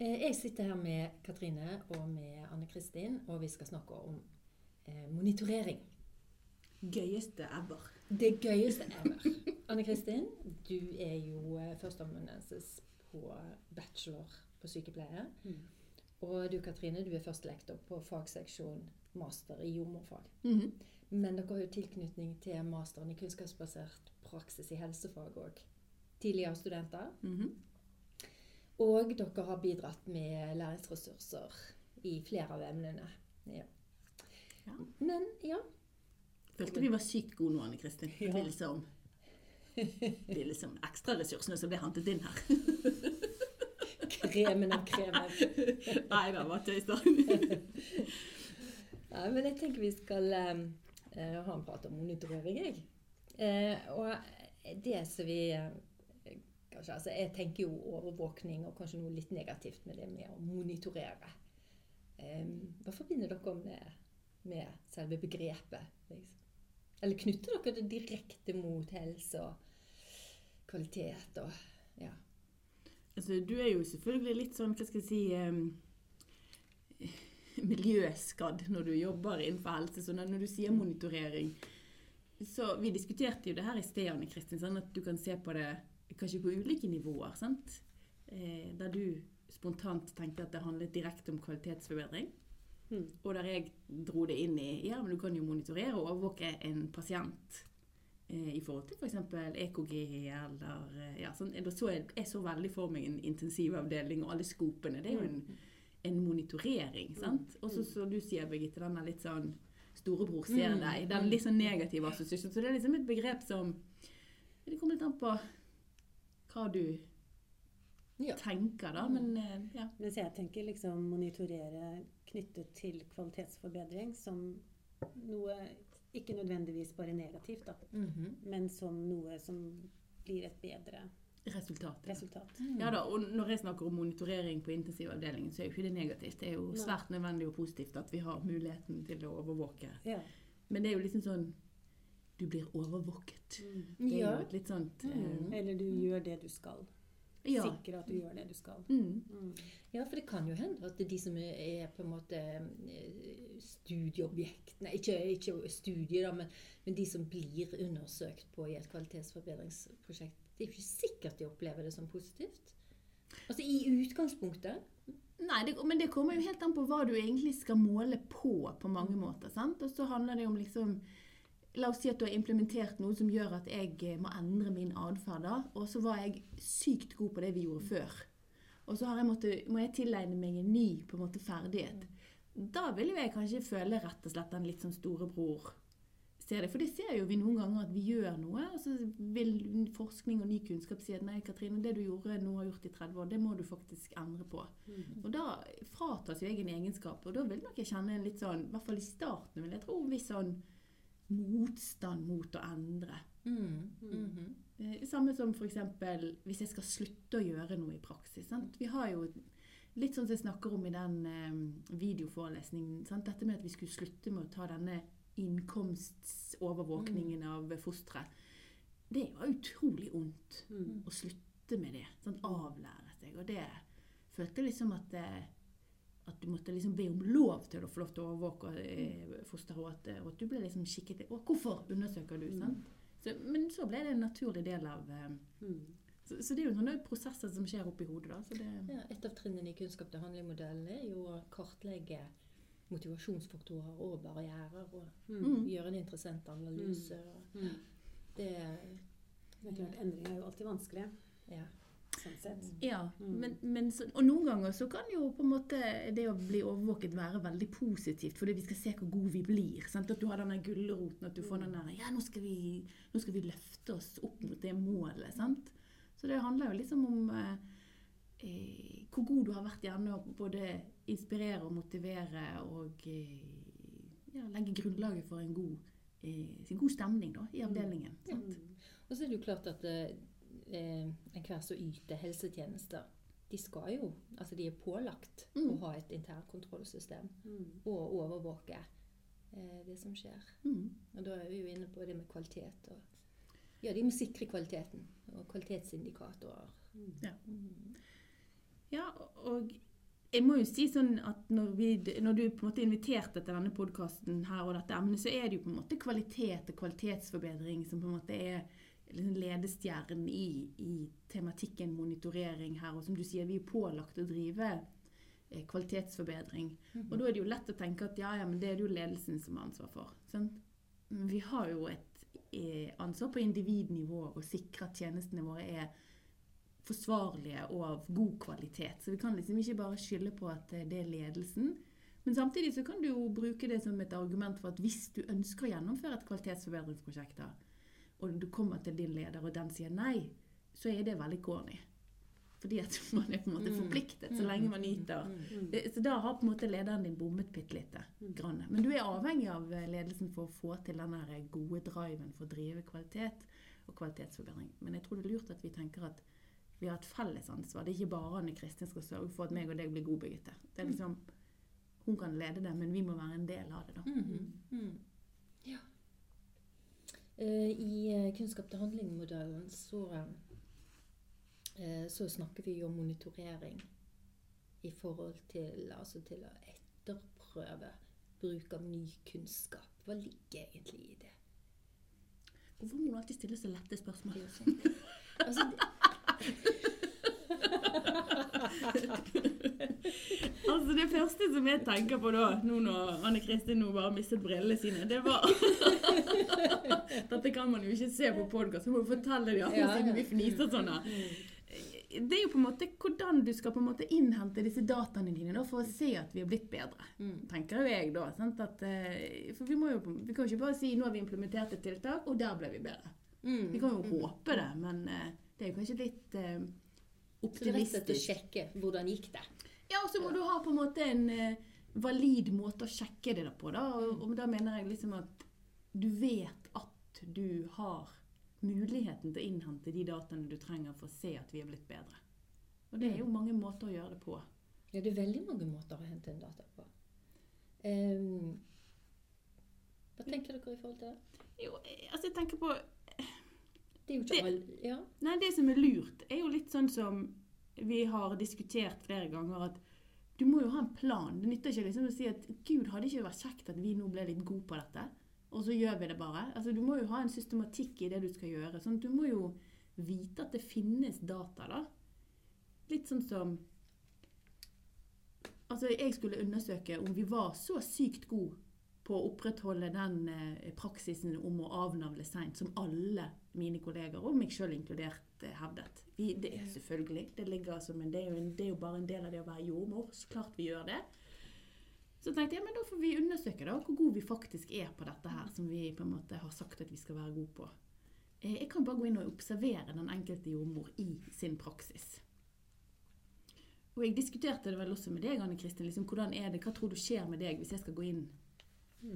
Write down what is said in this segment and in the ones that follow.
Eh, Jeg sitter her med Katrine og med Anne Kristin, og vi skal snakke om eh, monitorering. Gøyeste ever. Det gøyeste ever. Anne Kristin, du er jo eh, førsteamanuensis på bachelor på sykepleie. Mm. Og du Katrine, du er førstelektor på fagseksjon master i jordmorfag. Mhm. Men dere har jo tilknytning til masteren i kunnskapsbasert praksis i helsefag òg. Tidligere studenter. Mhm. Og dere har bidratt med læringsressurser i flere av emnene. Ja. Ja. Men ja. Følte vi var sykt gode nå, Anne Kristin. Ja. Det er liksom, det er liksom ekstraressursene som ble hentet inn her. Kremen av kremen. Nei da, bare tøys da. Nei, men jeg tenker vi skal eh, eh, ha en prat om monitorering, jeg. Eh, og det som vi eh, kanskje, altså Jeg tenker jo overvåkning og kanskje noe litt negativt med det med å monitorere. Um, hva forbinder dere med, med selve begrepet? Liksom? Eller knytter dere det direkte mot helse og kvalitet og ja. Altså, du er jo selvfølgelig litt sånn, hva skal jeg si um, Miljøskadd når du jobber innenfor helse. Så når du sier monitorering så Vi diskuterte jo det her i sted, Anne Kristin, sånn at du kan se på det kanskje på ulike nivåer. sant? Eh, der du spontant tenkte at det handlet direkte om kvalitetsforbedring. Mm. Og der jeg dro det inn i ja, men du kan jo monitorere og overvåke en pasient eh, i forhold til f.eks. EKG eller eh, ja, sånn, så jeg, jeg så veldig for meg en intensivavdeling og alle skopene. Det er jo en, en monitorering. sant? Og så du sier, Birgitte, den er litt sånn Storebror ser Mm. deg. Den litt sånn negative assosiasjonen. Så det er liksom et begrep som Det kommer litt an på hva du Ja. tenker, da. Men eh, ja. Mens jeg tenker liksom monitorere knyttet til kvalitetsforbedring som noe ikke nødvendigvis bare negativt, da, Mhm. men som noe som blir et bedre Resultat. resultat. Ja da, og når jeg snakker om monitorering på intensivavdelingen, så er jo ikke det negativt. Det er jo Nei. svært nødvendig og positivt at vi har muligheten til å overvåke. Ja. Men det er jo liksom sånn Du blir overvåket. Mm. Det er jo et litt sånt Mm. eh, Eller du gjør det du skal. Ja. Sikre at du gjør det du skal. Mm. Mm. Ja, for det kan jo hende at de som er på en måte eh, studieobjekt Nei, ikke, ikke studie, da, men, men de som blir undersøkt på i et kvalitetsforbedringsprosjekt. Det er jo ikke sikkert de opplever det som positivt. Altså i utgangspunktet. Nei, det, men det kommer jo helt an på hva du egentlig skal måle på, på mange måter. sant? Og så handler det om liksom La oss si at du har implementert noe som gjør at jeg eh, må endre min atferd. Og så var jeg sykt god på det vi gjorde før. Og så har jeg måttet, må jeg tilegne meg en ny på en måte ferdighet. Da vil jo jeg kanskje føle rett og slett den litt sånn storebror ser det. For det ser jo vi noen ganger at vi gjør noe, og så vil forskning og ny kunnskap si at nei, Katrine, det du gjorde nå har gjort i 30 år, det må du faktisk endre på. Og da fratas jo jeg en egenskap, og da vil nok jeg kjenne en litt sånn, i hvert fall i starten, vil jeg tro, en viss sånn motstand mot å endre. Mm. Mhm. Eh, Samme som f.eks. hvis jeg skal slutte å gjøre noe i praksis. Sant? Vi har jo litt sånn som jeg snakker om i den eh, videoforelesningen. Sant? Dette med at vi skulle slutte med å ta denne innkomstovervåkningen av fosteret. Det var utrolig ondt Mm. å slutte med det. Sant? Avlære seg. Og det følte liksom at eh, at du måtte liksom be om lov til å få lov til å overvåke eh, fosteret, og at, du ble liksom kikket til Og hvorfor undersøker du? sant? Så, men så ble det en naturlig del av eh, Mm. så, så det er jo sånne prosesser som skjer oppi hodet, da. Så det, Ja, et av trinnene i kunnskap til handling-modellen er jo å kartlegge motivasjonsfaktorer og barrierer. Og Mm. gjøre en interessant analyse. Mm. Det Det er klart, endring er jo alltid vanskelig, ja. Sånn sett. ja, Mm. men, men og noen ganger så kan jo på en måte det å bli overvåket være veldig positivt, fordi vi skal se hvor gode vi blir. Sant? At du har denne gulroten, at du får den der Ja, nå skal, vi, nå skal vi løfte oss opp mot det målet. Sant? Så det handler jo liksom om eh, eh, hvor god du har vært gjerne å både inspirere og motivere og eh, ja, legge grunnlaget for en god, eh, en god stemning da, i avdelingen. Sant? Og så er det jo klart at eh, enhver som yter helsetjenester, de skal jo Altså de er pålagt Mm. å ha et internkontrollsystem Mm. og overvåke eh, det som skjer. Mm. Og da er vi jo inne på det med kvalitet og Ja, de må sikre kvaliteten og kvalitetsindikatorer. Mm. Ja. Mm. Ja, og jeg må jo si sånn at når, vi, når du på en måte inviterte til denne podkasten her og dette emnet, så er det jo på en måte kvalitet og kvalitetsforbedring som på en måte er ledestjernen i, i tematikken monitorering her. Og som du sier, vi er pålagt å drive eh, kvalitetsforbedring. Og da er det jo lett å tenke at ja, ja, men det er det jo ledelsen som har ansvar for. Sant? Men vi har jo et eh, ansvar på individnivå å sikre at tjenestene våre er forsvarlige og av god kvalitet. Så vi kan liksom ikke bare skylde på at eh, det er ledelsen. Men samtidig så kan du jo bruke det som et argument for at hvis du ønsker å gjennomføre et kvalitetsforbedringsprosjekt, da, og du kommer til din leder, og den sier nei, så er det veldig corny. Fordi at man er på en måte Mm. forpliktet så lenge man yter. Mm. Eh, Så da har på en måte lederen din bommet bitte lite grann. Men du er avhengig av eh, ledelsen for å få til den gode driven for å drive kvalitet og kvalitetsforbedring. Men jeg tror det er lurt at vi tenker at vi har et felles ansvar. Det er ikke bare Anne Kristin skal sørge for at meg og deg blir gode, Birgitte. Det er liksom, hun kan lede det, men vi må være en del av det. da. Mhm, mhm. Ja. Eh, I eh, Kunnskap til handling-modellen så, eh, så snakker vi om monitorering i forhold til, altså til å etterprøve bruk av ny kunnskap. Hva ligger egentlig i det? Hvorfor må du alltid stille så lette spørsmål? Altså, Altså Det første som jeg tenker på da, nå når Anne Kristin nå bare mistet brillene sine, det var Dette kan man jo ikke se på podkast, så må fortelle andre Ja, siden vi fniser sånn. Det er jo på en måte hvordan du skal på en måte innhente disse dataene dine da, for å se at vi har blitt bedre. mm, tenker jo jeg da. Sant? At, eh, for vi, må jo, vi kan jo ikke bare si nå har vi implementert et tiltak, og der ble vi bedre. mm, Vi kan jo mm. håpe det, men eh, det er jo kanskje litt eh, Så det er rett og slett å sjekke hvordan gikk det. Ja, og så må du ha på en måte en eh, valid måte å sjekke det på. Da. Og, og da mener jeg liksom at du vet at du har muligheten til å innhente de dataene du trenger for å se at vi er blitt bedre. Og det er jo mange måter å gjøre det på. Ja, det er veldig mange måter å hente inn data på. Um, hva tenker dere i forhold til det? Jo, eh, altså jeg tenker på Det er jo ikke alle Ja. Nei, det som er lurt, er jo litt sånn som vi har diskutert flere ganger, at du må jo ha en plan. Det nytter ikke liksom å si at gud, hadde ikke vært kjekt at vi nå ble litt gode på dette, og så gjør vi det bare. Altså, Du må jo ha en systematikk i det du skal gjøre. sånn Du må jo vite at det finnes data, da. Litt sånn som Altså, jeg skulle undersøke om vi var så sykt gode på å opprettholde den eh, praksisen om å avnavle seint som alle mine kolleger, og meg sjøl inkludert, eh, hevdet. Vi, det er selvfølgelig. Det, ligger altså, men det, er en, det er jo bare en del av det å være jordmor. Så klart vi gjør det. Så tenkte jeg, men da får vi undersøke da, hvor gode vi faktisk er på dette her, som vi på en måte har sagt at vi skal være gode på. Eh, Jeg kan bare gå inn og observere den enkelte jordmor i sin praksis. Og jeg diskuterte det vel også med deg, Anne Kristin. Liksom, hvordan er det, Hva tror du skjer med deg hvis jeg skal gå inn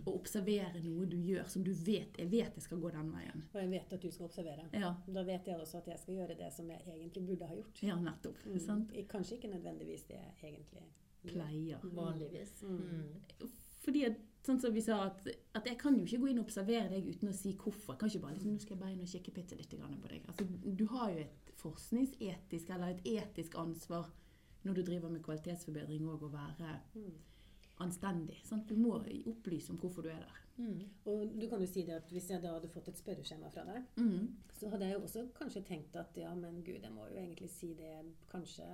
og observere noe du gjør som du vet jeg vet jeg skal gå den veien? Og jeg vet at du skal observere. Ja, Da vet jeg også at jeg skal gjøre det som jeg egentlig burde ha gjort. ja nettopp. Mm. Sant? Kanskje ikke nødvendigvis det jeg egentlig gjør. Pleier. Vanligvis. Mm. Mm. Fordi at, sånn som vi sa, at, at jeg kan jo ikke gå inn og observere deg uten å si hvorfor. Jeg kan ikke bare liksom, nå skal jeg bare inn og kikke bitte litt på deg. Altså, du har jo et forskningsetisk, eller et etisk ansvar når du driver med kvalitetsforbedring òg, å være Mm. Anstendig. Sant? Du må opplyse om hvorfor du er der. Mm. Og du kan jo si det at hvis jeg da hadde fått et spørreskjema fra deg, Mm. så hadde jeg jo også kanskje tenkt at ja, men gud, jeg må jo egentlig si det jeg kanskje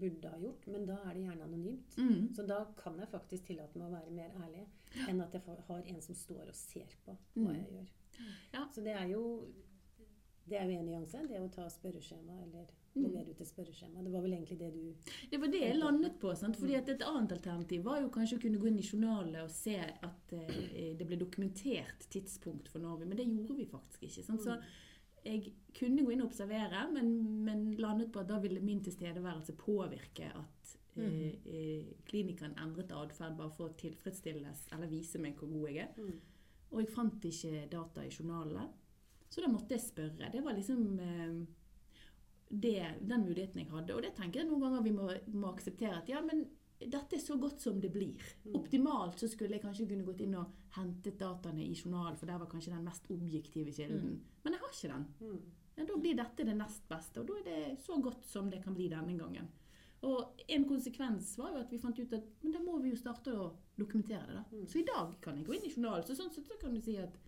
burde ha gjort, men da er det gjerne anonymt. Mm. Så da kan jeg faktisk tillate meg å være mer ærlig enn at jeg har en som står og ser på hva Mm. jeg gjør. Ja. Så det er jo det er jo en nyanse, det å ta spørreskjema eller. Levere ut et spørreskjema. Det var vel egentlig det du Det var det jeg landet på. Sant? Fordi at Et annet alternativ var jo kanskje å kunne gå inn i journalene og se at eh, det ble dokumentert tidspunkt for vi Men det gjorde vi faktisk ikke. Sant? Så jeg kunne gå inn og observere, men, men landet på at da ville min tilstedeværelse påvirke at eh, eh, klinikeren endret atferd bare for å tilfredsstilles eller vise meg hvor god jeg er. Mm. Og jeg fant ikke data i journalene. Så da måtte jeg spørre. Det var liksom eh, det, den muligheten jeg hadde. Og det tenker jeg noen ganger vi må, må akseptere. At ja, men dette er så godt som det blir. Mm. Optimalt så skulle jeg kanskje kunne gått inn og hentet dataene i journalen, for der var kanskje den mest objektive kilden. Men jeg har ikke den. Mm. Ja, da blir dette det nest beste, og da er det så godt som det kan bli denne gangen. Og en konsekvens var jo at vi fant ut at men da må vi jo starte å dokumentere det. da. Mm. Så i dag kan jeg gå inn i journalen. Så sånn sett så kan du si at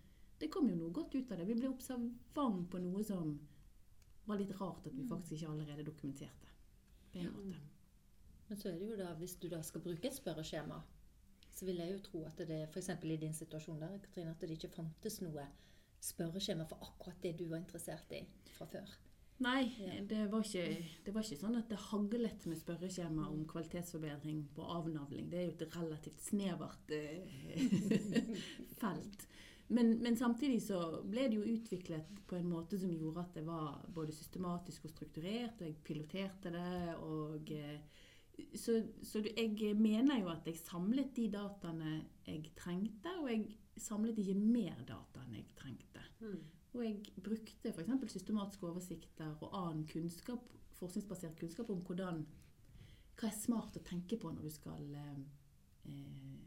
det kom jo noe godt ut av det. Vi ble observant på noe som var litt rart at vi faktisk ikke allerede dokumenterte. På en måte. Men så er det jo da, hvis du da skal bruke et spørreskjema, så vil jeg jo tro at det f.eks. i din situasjon der, Katrine, at det ikke fantes noe spørreskjema for akkurat det du var interessert i fra før. Nei, det var, ikke, det var ikke sånn at det haglet med spørreskjema om kvalitetsforbedring på avnavling. Det er jo et relativt snevert eh, felt. Men, men samtidig så ble det jo utviklet på en måte som gjorde at det var både systematisk og strukturert, og jeg piloterte det. og... eh, så, så jeg mener jo at jeg samlet de dataene jeg trengte, og jeg samlet ikke mer data enn jeg trengte. Mm. Og jeg brukte f.eks. systematiske oversikter og annen kunnskap, forskningsbasert kunnskap om hvordan, hva er smart å tenke på når du skal eh, eh,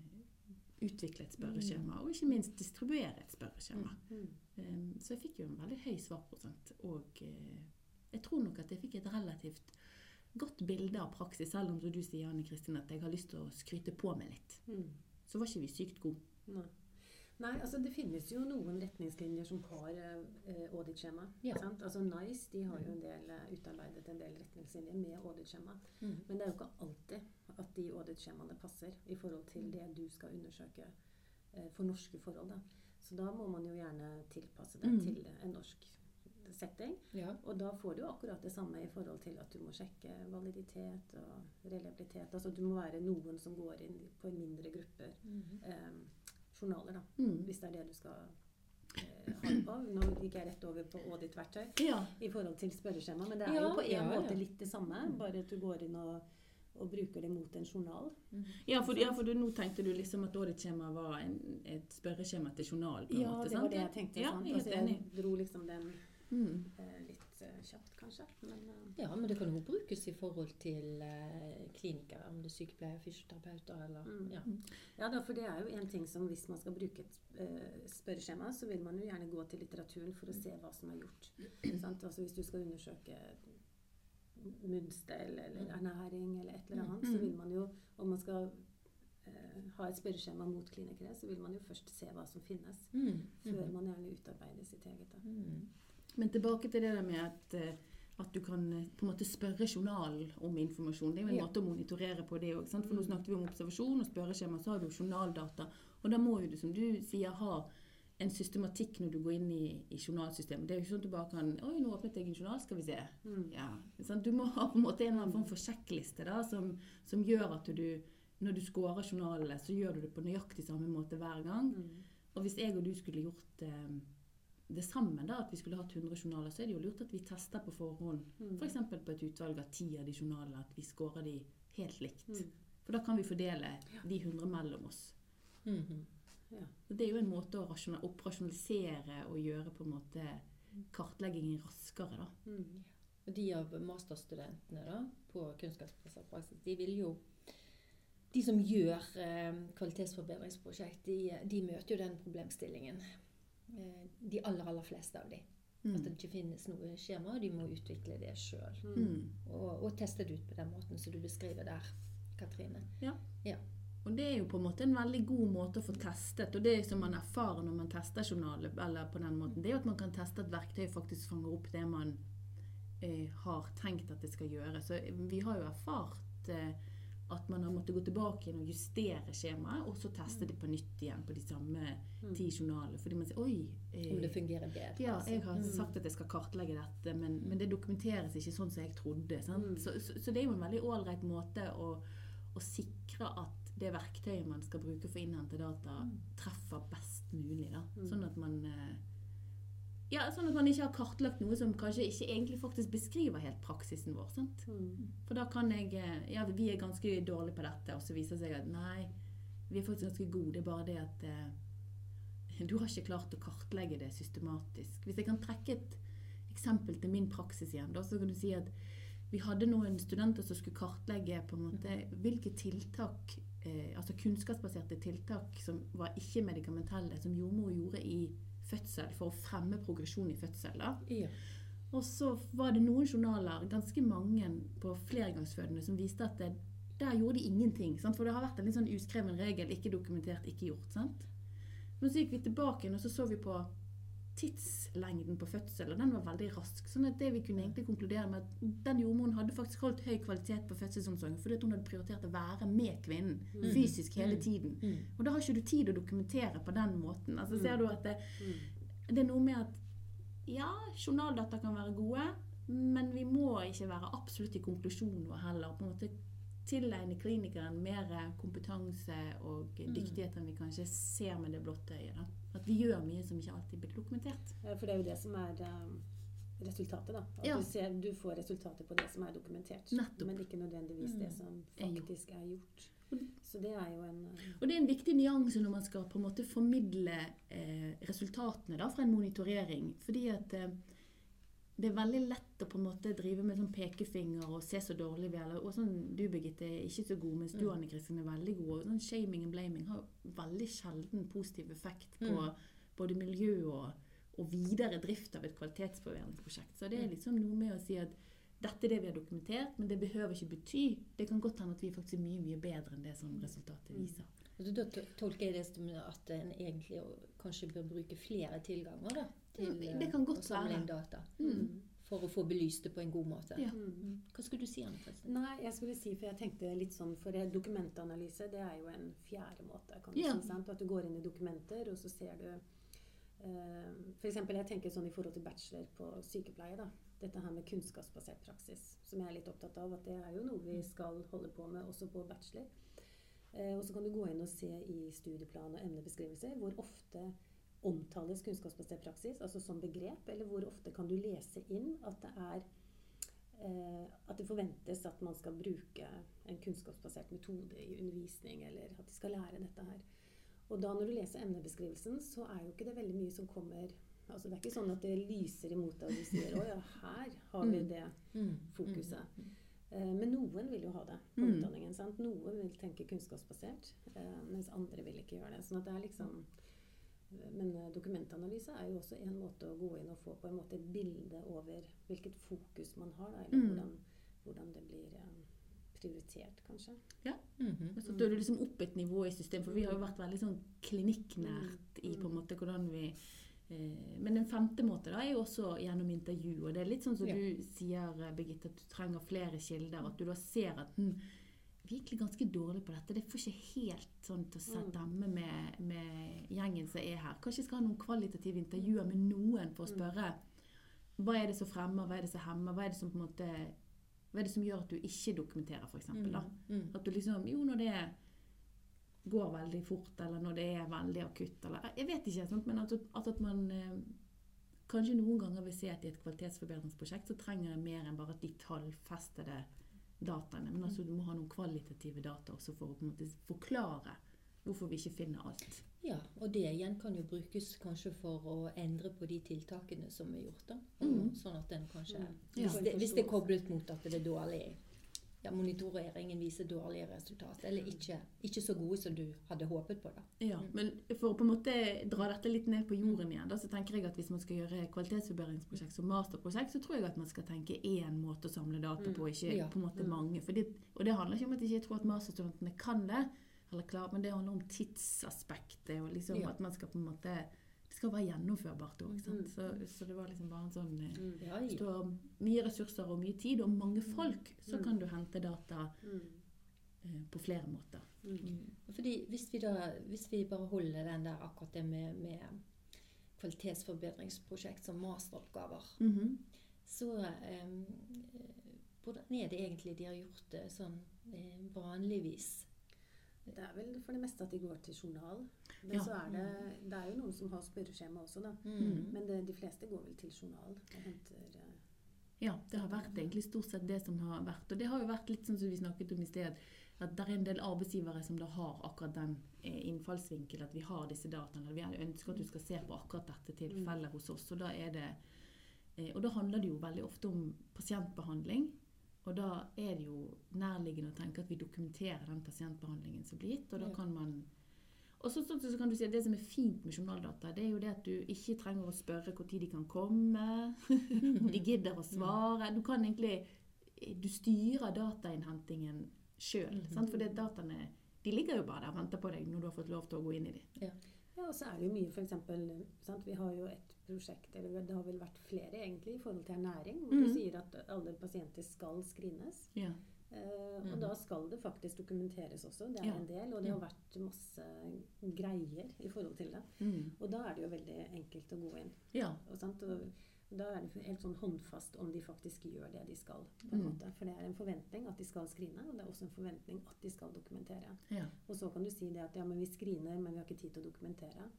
utvikle et spørreskjema, og ikke minst distribuere et spørreskjema. Eh, så jeg fikk jo en veldig høy svarprosent, og uh, jeg tror nok at jeg fikk et relativt godt bilde av praksis, selv om du sier, Anne Kristin, at jeg har lyst til å skryte på meg litt. Mm. Så var ikke vi sykt gode. Nei. Nei, altså det finnes jo noen retningslinjer som har eh, auditskjema. Ja. Altså NICE de har jo en del, eh, utarbeidet en del retningslinjer med auditskjema. Mm. Men det er jo ikke alltid de passer i forhold til det du skal undersøke eh, for norske forhold. Da. Så da må man jo gjerne tilpasse det Mm. til en norsk setting. Ja. Og da får du jo akkurat det samme i forhold til at du må sjekke validitet og reliabilitet. Altså du må være noen som går inn på mindre grupper mm. eh, journaler, da. Mm. Hvis det er det du skal eh, ha på. Nå gikk jeg rett over på audit-verktøy Ja. i forhold til spørreskjema, men det er Ja, jo på en måte litt det samme, bare at du går inn og, og bruker det mot en journal. Ja, for, ja, for du, nå tenkte du liksom at auditskjema var en, et spørreskjema til journal? på en Ja, måte, det var sant? det jeg tenkte. Ja, sant? jeg Altså, jeg dro liksom den Mm. eh, litt eh, kjapt, kanskje. Men eh, Ja, men det kan jo brukes i forhold til eh, klinikere, om det er sykepleiere, fysioterapeuter eller Mm. ja. ja da, for det er jo en ting som hvis man skal bruke et eh, spørreskjema, så vil man jo gjerne gå til litteraturen for å se hva som er gjort. sant? Altså hvis du skal undersøke munnstell eller ernæring eller et eller annet, så vil man jo, om man skal eh, ha et spørreskjema mot klinikere, så vil man jo først se hva som finnes, Mm. før man gjerne utarbeider sitt eget. Mm. Men tilbake til det der med at, eh, at du kan eh, på en måte spørre journalen om informasjon. Det er jo en Ja. måte å monitorere på det òg. For nå snakket vi om observasjon og spørreskjema, så har du journaldata. Og da må jo du, som du sier, ha en systematikk når du går inn i, i journalsystemet. Det er jo ikke sånn at du bare kan Oi, nå åpnet jeg en journal, skal vi se. Mm. Ja? Du må ha på en måte en eller annen form for sjekkliste da, som, som gjør at du når du scorer journalene, så gjør du det på nøyaktig samme måte hver gang. Mm. Og hvis jeg og du skulle gjort eh, det sammen, da, at vi skulle hatt 100 journaler, så er det jo lurt at vi tester på forhånd. Mm. F.eks. på et utvalg av ti av de journalene, at vi scorer de helt likt. Mm. For da kan vi fordele de 100 mellom oss. Mhm. Ja. Det er jo en måte å rasjonal- operasjonalisere og gjøre på en måte kartleggingen raskere, da. Mm. Og de av masterstudentene da, på kunnskapsbasert praksis, de vil jo De som gjør eh, kvalitetsforbedringsprosjekt, de, de møter jo den problemstillingen. Eh, de aller, aller fleste av de. At det ikke finnes noe skjema, og de må utvikle det sjøl. Mm. Og, og teste det ut på den måten som du beskriver der, Katrine. Og det er jo på en måte en veldig god måte å få testet. Og det som man erfarer når man tester journaler, eller på den måten, det er jo at man kan teste at verktøyet faktisk fanger opp det man eh, har tenkt at det skal gjøre. Så vi har jo erfart eh, at man har måttet gå tilbake igjen og justere skjemaet, og så teste det på nytt igjen på de samme ti journalene. Fordi man sier oi eh, Om det fungerer bedre. ja, altså. jeg har sagt at jeg skal kartlegge dette, men, men det dokumenteres ikke sånn som jeg trodde. Mm. Så, så, så det er jo en veldig ålreit måte å, å sikre at det verktøyet man skal bruke for å innhente data, treffer best mulig. Da. Mm. Sånn at man eh, ja, sånn at man ikke har kartlagt noe som kanskje ikke egentlig faktisk beskriver helt praksisen vår. Sant? Mm. For da kan jeg eh, Ja, vi er ganske dårlige på dette, og så viser det seg at nei, vi er faktisk ganske gode. Det er bare det at eh, du har ikke klart å kartlegge det systematisk. Hvis jeg kan trekke et eksempel til min praksis igjen, da, så kan du si at vi hadde noen studenter som skulle kartlegge på en måte hvilke tiltak, eh, altså kunnskapsbaserte tiltak som var ikke-medikamentelle, som jordmor gjorde i fødsel for å fremme progresjon i fødsel. Ja. Og så var det noen journaler, ganske mange på flergangsfødende, som viste at det, der gjorde de ingenting. Sant? For det har vært en litt sånn uskreven regel. Ikke dokumentert, ikke gjort. sant? Men så gikk vi tilbake og så så vi på tidslengden på fødsel, og den var veldig rask. sånn at det vi kunne egentlig konkludere med at den jordmoren hadde faktisk holdt høy kvalitet på fødselsomsorgen fordi hun hadde prioritert å være med kvinnen Mm. fysisk hele Mm. tiden. Mm. Og da har ikke du tid å dokumentere på den måten. Altså Mm. ser du at det, Mm. det er noe med at ja, journaldata kan være gode, men vi må ikke være absolutt i konklusjonen vår heller. På en måte tilegne klinikeren mer kompetanse og Mm. dyktighet enn vi kanskje ser med det blotte øyet. Da. At vi gjør mye som ikke alltid blir dokumentert. Ja, For det er jo det som er um, resultatet, da. At Ja. du, ser, du får resultater på det som er dokumentert. Nettopp. Men ikke nødvendigvis det Mm. som faktisk er gjort. Så det er jo en uh, Og det er en viktig nyanse når man skal på en måte formidle eh, resultatene da, fra en monitorering. Fordi at eh, det er veldig lett å på en måte drive med sånn pekefinger og se så dårlig vi er. Og sånn, du Birgitte er ikke så god, mens du Mm. Anne Kristin er veldig god. Og sånn shaming and blaming har veldig sjelden positiv effekt på Mm. både miljø og, og videre drift av et kvalitetsforbedringsprosjekt. Så det er Mm. liksom noe med å si at dette er det vi har dokumentert, men det behøver ikke bety. Det kan godt hende at vi faktisk er mye, mye bedre enn det som resultatet Mm. viser. Altså, da tolker jeg det som at en egentlig kanskje bør bruke flere tilganger da, til Mm, det eh, kan godt å samle inn data. Mm. For å få belyst det på en god måte. Ja. mm. Mm. Hva skulle du si, Anne Kristin? Nei, jeg skulle si, for jeg tenkte litt sånn, for eh, dokumentanalyse det er jo en fjerde måte. kan du Ja. si, sant? At du går inn i dokumenter, og så ser du uh, For eksempel, jeg tenker sånn i forhold til bachelor på sykepleie. da, Dette her med kunnskapsbasert praksis, som jeg er litt opptatt av. At det er jo noe vi skal holde på med også på bachelor. Uh, og så kan du gå inn og se i studieplan og emnebeskrivelser hvor ofte omtales kunnskapsbasert praksis, altså som begrep, eller hvor ofte kan du lese inn at det er eh, at det forventes at man skal bruke en kunnskapsbasert metode i undervisning, eller at de skal lære dette her. Og da når du leser emnebeskrivelsen, så er jo ikke det veldig mye som kommer altså Det er ikke sånn at det lyser imot deg, og du sier 'Å ja, her har vi Mm. det Mm. fokuset'. Mm. Eh, Men noen vil jo ha det på utdanningen. sant? Noen vil tenke kunnskapsbasert, eh, mens andre vil ikke gjøre det. Sånn at det er liksom Men eh, dokumentanalyse er jo også en måte å gå inn og få på en måte et bilde over hvilket fokus man har, da, eller Mm. hvordan, hvordan det blir eh, prioritert, kanskje. Ja. Mm -hmm. så tar du liksom opp et nivå i systemet, for vi har jo vært veldig sånn klinikknært i på en måte hvordan vi eh, Men en femte måte da er jo også gjennom intervju. Og det er litt sånn som Ja. du sier, Birgitte, at du trenger flere kilder. At du da ser at hm, vi er egentlig ganske dårlige på dette. Det får ikke helt sånn til å Mm. stemme med, med som er her. Kanskje jeg skal ha noen kvalitative intervjuer med noen for å Mm. spørre hva er det som fremmer, hva er det som hemmer, hva er det som på en måte hva er det som gjør at du ikke dokumenterer, f.eks. da? Mm. At du liksom Jo, når det går veldig fort, eller når det er veldig akutt, eller Jeg vet ikke, sant? men at, at, man eh, kanskje noen ganger vil se at i et kvalitetsforbedringsprosjekt så trenger det mer enn bare at de tallfestede dataene. Men altså du må ha noen kvalitative data også for å på en måte forklare hvorfor vi ikke finner alt. Ja, og det igjen kan jo brukes kanskje for å endre på de tiltakene som er gjort. da. Mm. Sånn at den kanskje Mm. Ja. hvis, det, hvis det er koblet mot at det er dårlig ja, Monitoreringen viser dårlige resultater, eller ikke, ikke så gode som du hadde håpet på. da. Ja, men for å på en måte dra dette litt ned på jorden igjen, da, så tenker jeg at hvis man skal gjøre kvalitetsforbedringsprosjekt som masterprosjekt, så tror jeg at man skal tenke én måte å samle data på, ikke Ja. på en måte Mm. mange. For det, og det handler ikke om at jeg ikke tror at masterstudentene kan det, eller klar, men det handler om tidsaspektet, og liksom Ja. at man skal på en måte Det skal være gjennomførbart òg. Mm. Så, så det var liksom bare en sånn eh, Mm. Ja, Hvis du ja. har mye ressurser og mye tid og mange folk, så Mm. kan du hente data Mm. eh, på flere måter. Mm. Mm. Fordi hvis vi da, hvis vi bare holder den der akkurat det med, med kvalitetsforbedringsprosjekt som masteroppgaver, -hmm. så eh, hvordan er det egentlig de har gjort det sånn eh, vanligvis? Det er vel for det meste at de går til journal. Men Ja. så er det, det er jo noen som har spørreskjema også, da. Mm. Men det, de fleste går vel til journal og henter eh, Ja, det har vært egentlig stort sett det som har vært. Og det har jo vært litt sånn som vi snakket om i sted, at det er en del arbeidsgivere som da har akkurat den innfallsvinkelen. innfallsvinkel at vi har disse dataene. eller Vi ønsker at du skal se på akkurat dette tilfellet hos oss. Og da, er det, eh, og da handler det jo veldig ofte om pasientbehandling. Og da er det jo nærliggende å tenke at vi dokumenterer den pasientbehandlingen som blir gitt. Og da kan man Og så, så, så kan du si at Det som er fint med journaldata, det er jo det at du ikke trenger å spørre når de kan komme, om de gidder å svare. Du kan egentlig Du styrer datainnhentingen sjøl. For dataene de ligger jo bare der og venter på deg når du har fått lov til å gå inn i dem. Ja, og så er det jo mye f.eks. Vi har jo et prosjekt, eller det har vel vært flere egentlig, i forhold til ernæring. Hvor Mhm. du sier at alle pasienter skal screenes. Ja. Uh, og da skal det faktisk dokumenteres også. Det er Ja. en del. Og det har vært masse greier i forhold til det. Mm. Og da er det jo veldig enkelt å gå inn. ja. Og, sant? og da er det helt sånn håndfast om de faktisk gjør det de skal. på en Mm. måte. For det er en forventning at de skal screene, og det er også en forventning at de skal dokumentere. ja. Og så kan du si det at ja, men vi screener, men vi har ikke tid til å dokumentere.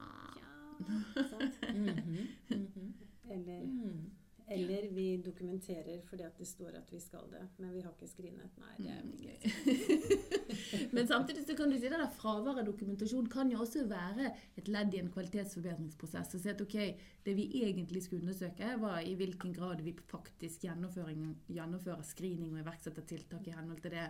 Ah. Ja, sant? Mhm, mhm. Eller, Mm. Eller vi dokumenterer fordi det står at vi skal det, men vi har ikke screenet. Nei, det er Mm. ikke Men samtidig så kan du si at det der fraværet av dokumentasjon kan jo også være et ledd i en kvalitetsforbedringsprosess. Og si at ok, det vi egentlig skulle undersøke, var i hvilken grad vi faktisk gjennomfører screening og iverksetter tiltak i henhold til det.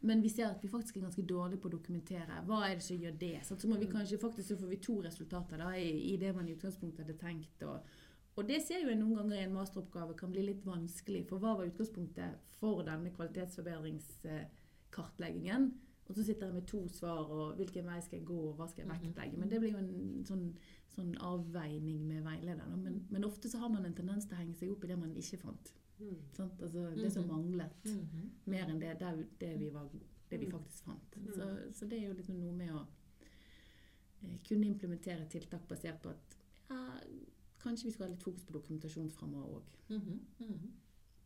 Men vi ser at vi faktisk er ganske dårlige på å dokumentere. Hva er det som gjør det? Så må vi kanskje faktisk så får vi to resultater da, i, i det man i utgangspunktet hadde tenkt. Og, og det ser jo jeg noen ganger i en masteroppgave kan bli litt vanskelig. For hva var utgangspunktet for denne kvalitetsforbedringskartleggingen? Og så sitter jeg med to svar, og hvilken vei skal jeg gå, og hva skal jeg vektlegge? Men det blir jo en sånn, sånn avveining med veilederen. Men, men ofte så har man en tendens til å henge seg opp i det man ikke fant. Mm. Altså det som manglet. manglet. -hmm. Mer enn det, det, det, vi, var, det vi Mm. faktisk fant. Mm. Så, så det er jo liksom noe med å eh, kunne implementere tiltak basert på at ja, kanskje vi skal ha litt fokus på dokumentasjon framover òg. Mhm. Mhm.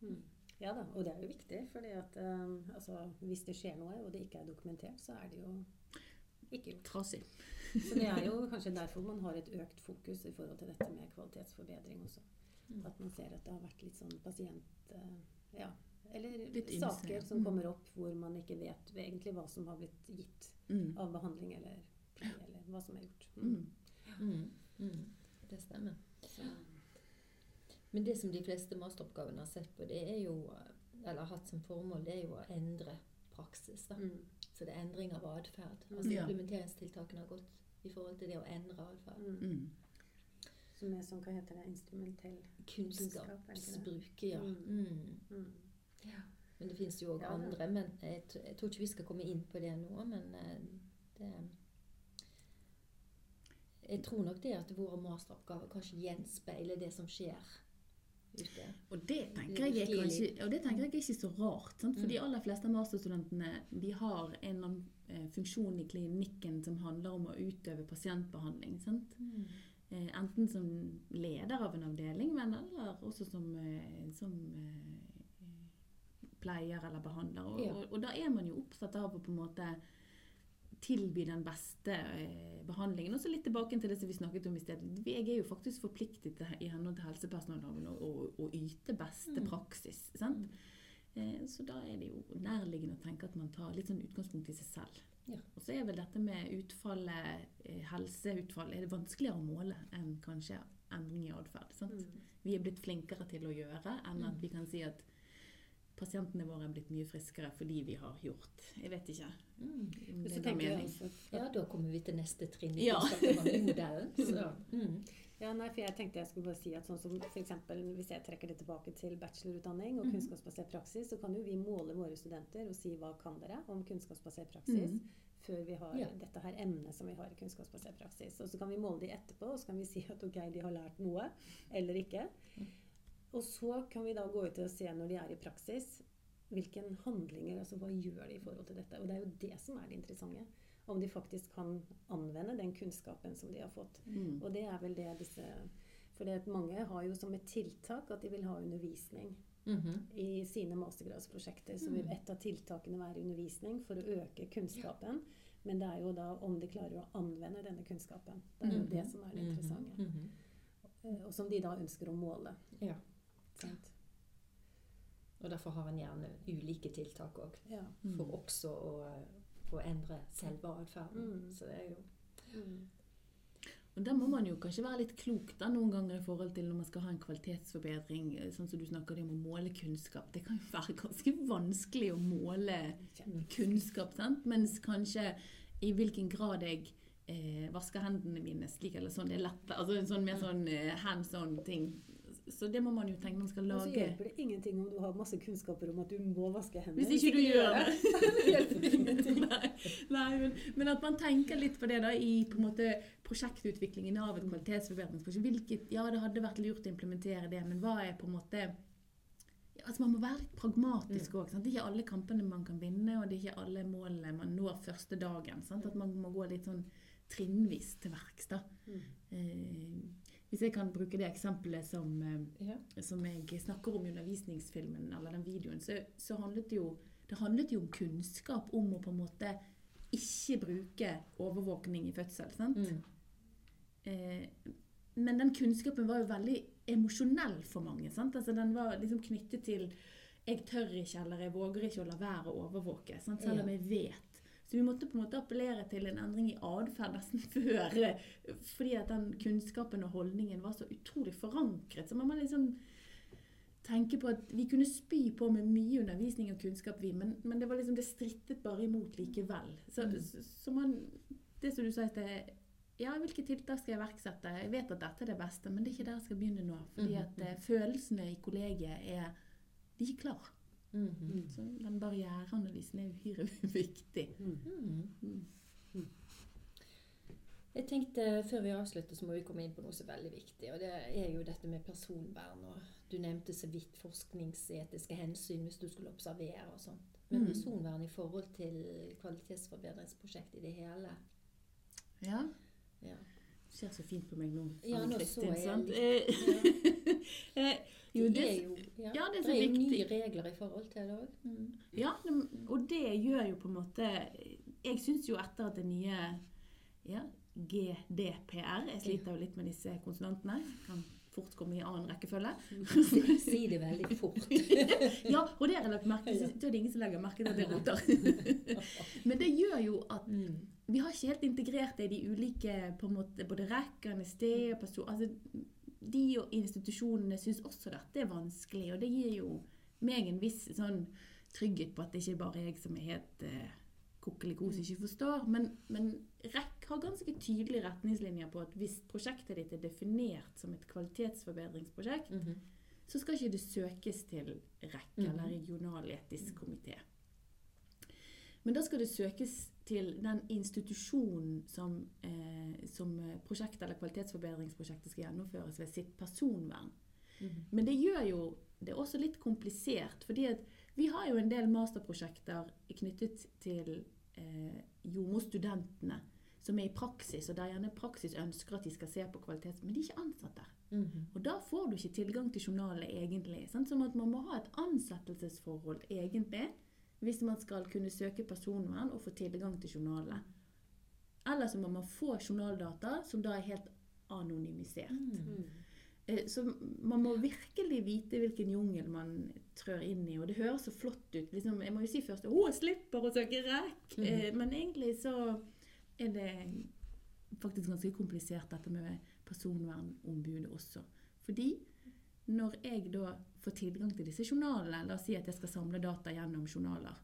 Mm. Ja da, og det er jo viktig, fordi at eh, altså, hvis det skjer noe, og det ikke er dokumentert, så er det jo ikke gjort. Trasig. Så det er jo kanskje derfor man har et økt fokus i forhold til dette med kvalitetsforbedring også. Mm. At man ser at det har vært litt sånn pasient... Uh, Ja. Eller Litt saker som Mm. kommer opp hvor man ikke vet egentlig hva som har blitt gitt Mm. av behandling eller eller hva som er gjort. Mm. Mm. Mm. Det stemmer. Så, Men det som de fleste masteroppgavene har sett på, det er jo, eller har hatt som formål, det er jo å endre praksis. Da. mm. Så det er endring av atferd. Mm. Altså Ja. implementeringstiltakene har gått i forhold til det å endre atferd. Mm. Mm. Som er sånn, hva heter det, instrumentell er? Kunnskapsbruk, ja. Mm. Mm. mm. ja. Men det finnes jo òg Ja, andre. Men jeg, t- jeg tror ikke vi skal komme inn på det nå. Men det det Jeg tror nok det at våre masteroppgaver kanskje gjenspeiler det som skjer ute. Og det tenker jeg er kanskje, og det tenker jeg er ikke så rart. Sant? For Mm. de aller fleste masterstudentene de har en eller annen eh, funksjon i klinikken som handler om å utøve pasientbehandling. Sant? Mm. enten som leder av en avdeling, men eller også som, eh, som eh, pleier eller behandler. Og, Ja. og, og da er man jo opptatt av å på en måte tilby den beste eh, behandlingen. Og så litt tilbake til det som vi snakket om i sted. Jeg er jo faktisk forpliktet til, i henhold til helsepersonelloven å, å, å yte beste Mm. praksis. Sant? Eh, så da er det jo nærliggende å tenke at man tar litt sånn utgangspunkt i seg selv. Ja. Og så er vel dette med utfallet, eh, helseutfall, er det vanskeligere å måle enn kanskje endring i atferd. Mm. Vi er blitt flinkere til å gjøre enn at Mm. vi kan si at pasientene våre er blitt mye friskere fordi vi har gjort. Jeg vet ikke. Mm. om det er mening. også Ja, da kommer vi til neste trinn i Ja. Mm. Ja, nei, for jeg tenkte jeg skulle bare si at sånn som for eksempel, Hvis jeg trekker det tilbake til bachelorutdanning og Mhm. kunnskapsbasert praksis, så kan jo vi måle våre studenter og si hva kan dere om kunnskapsbasert praksis mm. før vi har Ja. dette her emnet som vi har i kunnskapsbasert praksis. Og så kan vi måle de etterpå, og så kan vi si at ok, de har lært noe eller ikke. Mhm. Og så kan vi da gå ut og se når de er i praksis, hvilke handlinger, altså hva gjør de i forhold til dette. Og det er jo det som er det interessante. Om de faktisk kan anvende den kunnskapen som de har fått. Mm. Og det er vel det disse For det mange har jo som et tiltak at de vil ha undervisning Mhm. i sine mastergradsprosjekter. Så vil Mm. et av tiltakene være undervisning for å øke kunnskapen. Men det er jo da om de klarer å anvende denne kunnskapen. Det er jo Mhm. det som er det interessante. Mhm. Eh, Og som de da ønsker å måle. Ja. Sant? Og derfor har en gjerne ulike tiltak òg, Ja. Mm. for også å, å endre selve atferden. Mm. Så det er jo Mm. Og Der må man jo kanskje være litt klok da, noen ganger i forhold til når man skal ha en kvalitetsforbedring, eh, sånn som du snakker om å måle kunnskap. Det kan jo være ganske vanskelig å måle kunnskap, sant? mens kanskje i hvilken grad jeg eh, vasker hendene mine slik eller sånn. Det er lett. Altså en sånn mer sånn eh, hands on-ting. Så det må man jo tenke når man skal lage. Og så hjelper det ingenting om du har masse kunnskaper om at du må vaske hendene. Hvis ikke du gjør det. det hjelper ingenting. Nei, nei men, men at man tenker litt på det da i på en måte prosjektutviklingen av et kvalitetsforbedringsprosjekt. Ja, det hadde vært lurt å implementere det, men hva er på en måte altså Man må være litt pragmatisk òg. det er ikke alle kampene man kan vinne, og det er ikke alle målene man når første dagen. Sant? At man må gå litt sånn trinnvis til verks. da. Mm. Eh, hvis jeg kan bruke det eksempelet som, eh, Ja. som jeg snakker om i undervisningsfilmen, eller den videoen, så, så handlet det jo det handlet jo om kunnskap om å på en måte ikke bruke overvåkning i fødsel. sant? Mm. Eh, men den kunnskapen var jo veldig emosjonell for mange. sant? Altså Den var liksom knyttet til 'jeg tør ikke' eller 'jeg våger ikke å la være å overvåke'. Sant? Selv om jeg vet. Så vi måtte på en måte appellere til en endring i atferd nesten før. Fordi at den kunnskapen og holdningen var så utrolig forankret. Så man må liksom tenke på at vi kunne spy på med mye undervisning og kunnskap, vi, men, men det var liksom det strittet bare imot likevel. Så, Mm. så, man Det som du sa sted ja, hvilke tiltak skal jeg iverksette? Jeg vet at dette er det beste, men det er ikke der jeg skal begynne nå. Fordi Mhm. at eh, følelsene i kollegiet er De er ikke klar. -hmm. Så den barriereanalysen er uhyre viktig. Mm. Mhm. Mm. Jeg tenkte Før vi avslutter, så må vi komme inn på noe som er veldig viktig. og Det er jo dette med personvern. og Du nevnte så vidt forskningsetiske hensyn hvis du skulle observere og sånt. Men Mm. personvern i forhold til kvalitetsforbedringsprosjekt i det hele Ja. ja. Du ser så fint på meg nå. Ja, nå så jeg litt. Ja. eh, jo, Det er jo, ja, ja, det er så det er jo viktig. nye regler i forhold til det òg. Mm. Ja, og det gjør jo på en måte Jeg syns jo etter at det nye ja, GDPR Jeg sliter jo litt med disse konsonantene. Kan fort komme i annen rekkefølge. Si, si det veldig fort. Ja, og det har jeg lagt merke til. Da er det ingen som legger merke til at det roter. Men det gjør jo at Mm. vi har ikke helt integrert det i de ulike på en måte, Både rekkene, steder, og person... Altså, de og institusjonene syns også dette er vanskelig, og det gir jo meg en viss sånn trygghet på at det ikke bare er jeg som er helt eh, kokelikos ikke forstår. Men, men REC har ganske tydelige retningslinjer på at hvis prosjektet ditt er definert som et kvalitetsforbedringsprosjekt, Mhm. så skal ikke det søkes til REC, Mhm. eller regional etisk komité. Men da skal det søkes til den institusjonen som, eh, som prosjektet eller kvalitetsforbedringsprosjektet skal gjennomføres ved sitt personvern. Mhm. Men det gjør jo det er også litt komplisert, fordi vi har jo en del masterprosjekter knyttet til eh, jordmorstudentene som er i praksis, og der gjerne praksis ønsker at de skal se på kvalitet, men de er ikke ansatt der. Mhm. Og da får du ikke tilgang til journalene egentlig. Sant? Som at man må ha et ansettelsesforhold egentlig, hvis man skal kunne søke personvern og få tilgang til journalene. Eller så må man få journaldata som da er helt anonymisert. Mm. Mm. Eh, Så man må virkelig vite hvilken jungel man trør inn i. Og det høres så flott ut. Liksom, jeg må jo si først å, jeg slipper å søke REC. Mhm. Eh, Men egentlig så er det faktisk ganske komplisert dette med personvernombudet også. Fordi når jeg da får tilgang til disse journalene, la oss si at jeg skal samle data gjennom journaler,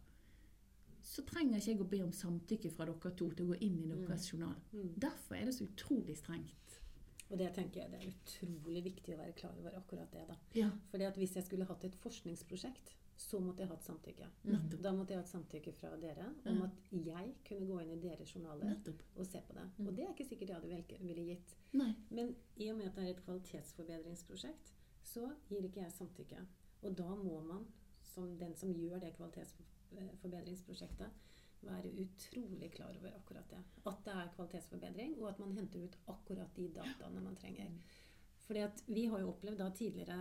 så trenger ikke jeg å be om samtykke fra dere to til å gå inn i deres journal. Mm. Derfor er det så utrolig strengt. Og det tenker jeg det er utrolig viktig å være klar over akkurat det. da. Ja, Fordi at Hvis jeg skulle hatt et forskningsprosjekt, så måtte jeg hatt samtykke. nettopp. Da måtte jeg hatt samtykke fra dere om at jeg kunne gå inn i deres journaler nettopp. og se på det. Mm. Og det er ikke sikkert jeg hadde ville gitt. Nei. Men i og med at det er et kvalitetsforbedringsprosjekt, så gir ikke jeg samtykke. Og da må man, som den som gjør det kvalitetsforbedringsprosjektet, være utrolig klar over akkurat det. At det er kvalitetsforbedring, og at man henter ut akkurat de dataene man trenger. Fordi at vi har jo opplevd da tidligere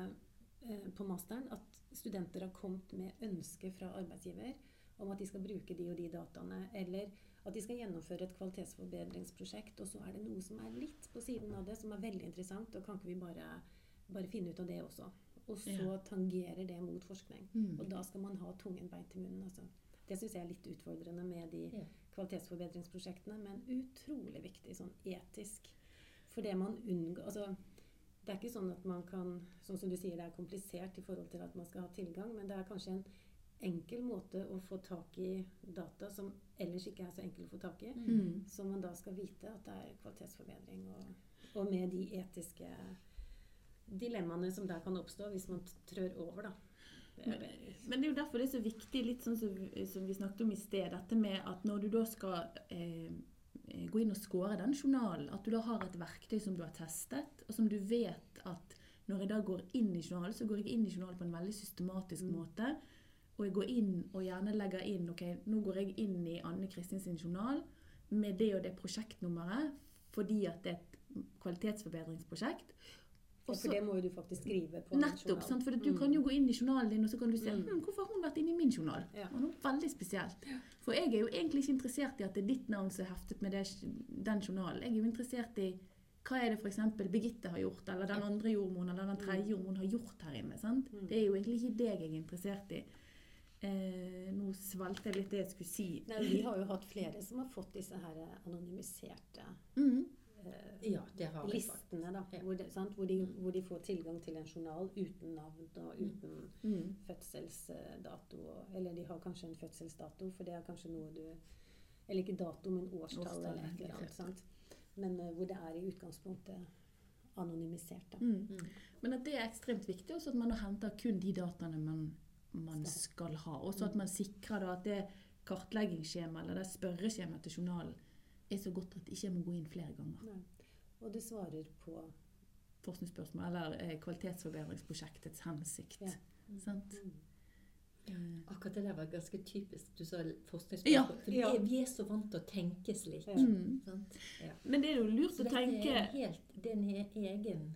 eh, på masteren at studenter har kommet med ønske fra arbeidsgiver om at de skal bruke de og de dataene, eller at de skal gjennomføre et kvalitetsforbedringsprosjekt, og så er det noe som er litt på siden av det, som er veldig interessant, og kan ikke vi bare, bare finne ut av det også? Og så Ja. tangerer det mot forskning. Mm. Og da skal man ha tungen beint i munnen. Altså. Det syns jeg er litt utfordrende med de Ja. kvalitetsforbedringsprosjektene, men utrolig viktig sånn etisk. For det man unngår altså, Det er ikke sånn at man kan Sånn som du sier, det er komplisert i forhold til at man skal ha tilgang, men det er kanskje en enkel måte å få tak i data som ellers ikke er så enkel å få tak i. Mm. Så man da skal vite at det er kvalitetsforbedring, og, og med de etiske dilemmaene som der kan oppstå hvis man trør over, da. Det er. Men det er jo derfor det er så viktig, litt sånn som, som vi snakket om i sted, dette med at når du da skal eh, gå inn og score den journalen, at du da har et verktøy som du har testet, og som du vet at når jeg da går inn i journalen, så går jeg inn i journalen på en veldig systematisk Mm. måte. Og jeg går inn og gjerne legger inn ok, nå går jeg inn i Anne Kristin sin journal med det og det prosjektnummeret fordi at det er et kvalitetsforbedringsprosjekt. Ja, Og for det må jo du faktisk skrive på. Nettopp. Sant? For du Mm. kan jo gå inn i journalen din og så kan du se Mm. hm, hvorfor har hun vært inne i min journal. Ja. Det noe veldig spesielt. For jeg er jo egentlig ikke interessert i at det er ditt navn som er heftet med det, den journalen. Jeg er jo interessert i hva er det f.eks. Birgitte har gjort, eller den andre jordmoren eller den tredje jordmoren har gjort her inne. sant? Mm. Det er jo egentlig ikke deg jeg er interessert i. Eh, nå svelget jeg litt det jeg skulle si. Nei, vi har jo hatt flere som har fått disse her anonymiserte Mm. Eh, Ja, det har listene, da. Ja. Hvor, de, sant? Hvor, de, hvor de får tilgang til en journal uten navn og uten Mm. fødselsdato. Eller de har kanskje en fødselsdato, for det er kanskje noe du Eller ikke dato, men årstall Årstall, eller et eller annet. sant? Men uh, hvor det er i utgangspunktet anonymisert. Da. Mm. Mm. Men at det er ekstremt viktig, også at man henter kun de dataene man, man skal ha. Også at man sikrer da at det kartleggingsskjemaet eller det spørreskjemaet til journalen er så godt at ikke jeg må gå inn flere ganger. Nei. Og det svarer på Forskningsspørsmål eller eh, kvalitetsforbedringsprosjektets hensikt. Ja. Sant? mm. Eh, Akkurat det der var ganske typisk. Du sa Ja, forskningsspørsmål. For ja. er- vi er så vant til å tenke slik. Ja. Mm. Sant? Men det er jo lurt Så å tenke er helt, det er en egen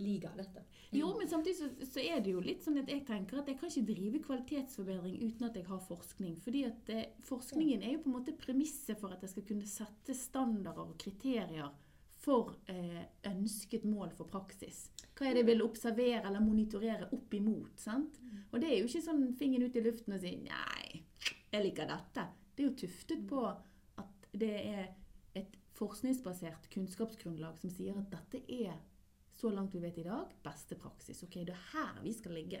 liga, dette. Jo, men samtidig så, så er det jo litt sånn at jeg tenker at jeg kan ikke drive kvalitetsforbedring uten at jeg har forskning. Fordi at eh, forskningen er jo på en måte premisset for at jeg skal kunne sette standarder og kriterier for eh, ønsket mål for praksis. Hva er det jeg vil observere eller monitorere opp imot? sant? Og det er jo ikke sånn fingeren ut i luften og si 'nei, jeg liker dette'. Det er jo tuftet på at det er et forskningsbasert kunnskapsgrunnlag som sier at dette er så langt vi vet i dag, beste praksis. Ok, det er her vi skal ligge.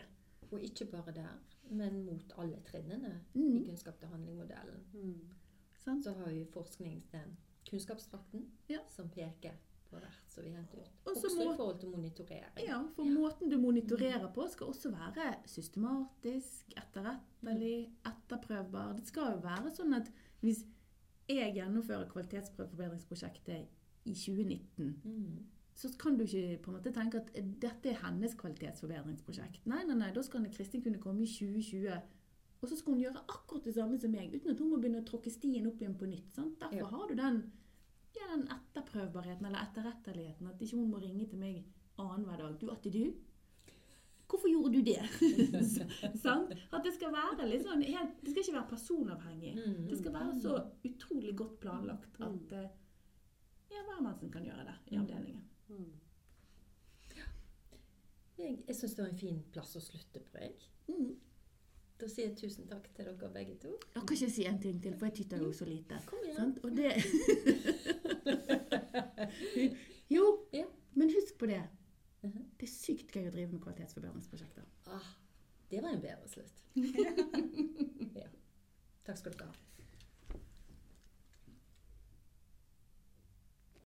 Og ikke bare der, men mot alle trinnene i Mm. kunnskap til handling-modellen. Mm. Så har vi forsknings den kunnskapsdrakten Ja. som peker på hvert som vi henter ut. Også, Også må- i forhold til monitorering. Ja, for måten du monitorerer på skal også være systematisk, etterrettelig, etterprøvbar. Det skal jo være sånn at hvis jeg gjennomfører kvalitetsforbedringsprosjektet i 2019, Mm. Så kan du ikke på en måte tenke at dette er hennes kvalitetsforbedringsprosjekt. Nei, nei, nei, da skal Kristin kunne komme i 2020, og så skal hun gjøre akkurat det samme som meg, uten at hun må begynne å tråkke stien opp igjen på nytt. Sant? Derfor Ja. har du den, ja, den etterprøvbarheten eller etterretteligheten, at ikke hun må ringe til meg annenhver dag. Du, Atte, du, hvorfor gjorde du det? Sant? At det skal være litt sånn, helt, det skal ikke være personavhengig. Mm. Det skal være så utrolig godt planlagt at eh, ja, hvermannsen kan gjøre det i Mm. avdelingen. Mm. Jeg, jeg syns det var en fin plass å slutte på, jeg. Mm. Da sier jeg tusen takk til dere begge to. Jeg kan ikke si en ting til, for jeg tytter jo så lite. Kom igjen. Sant? Og det Jo, Ja. men husk på det. Mhm. Det er sykt gøy å drive med kvalitetsforbedringsprosjekter. Ah, det var en bedre slutt. ja. Takk skal dere ha.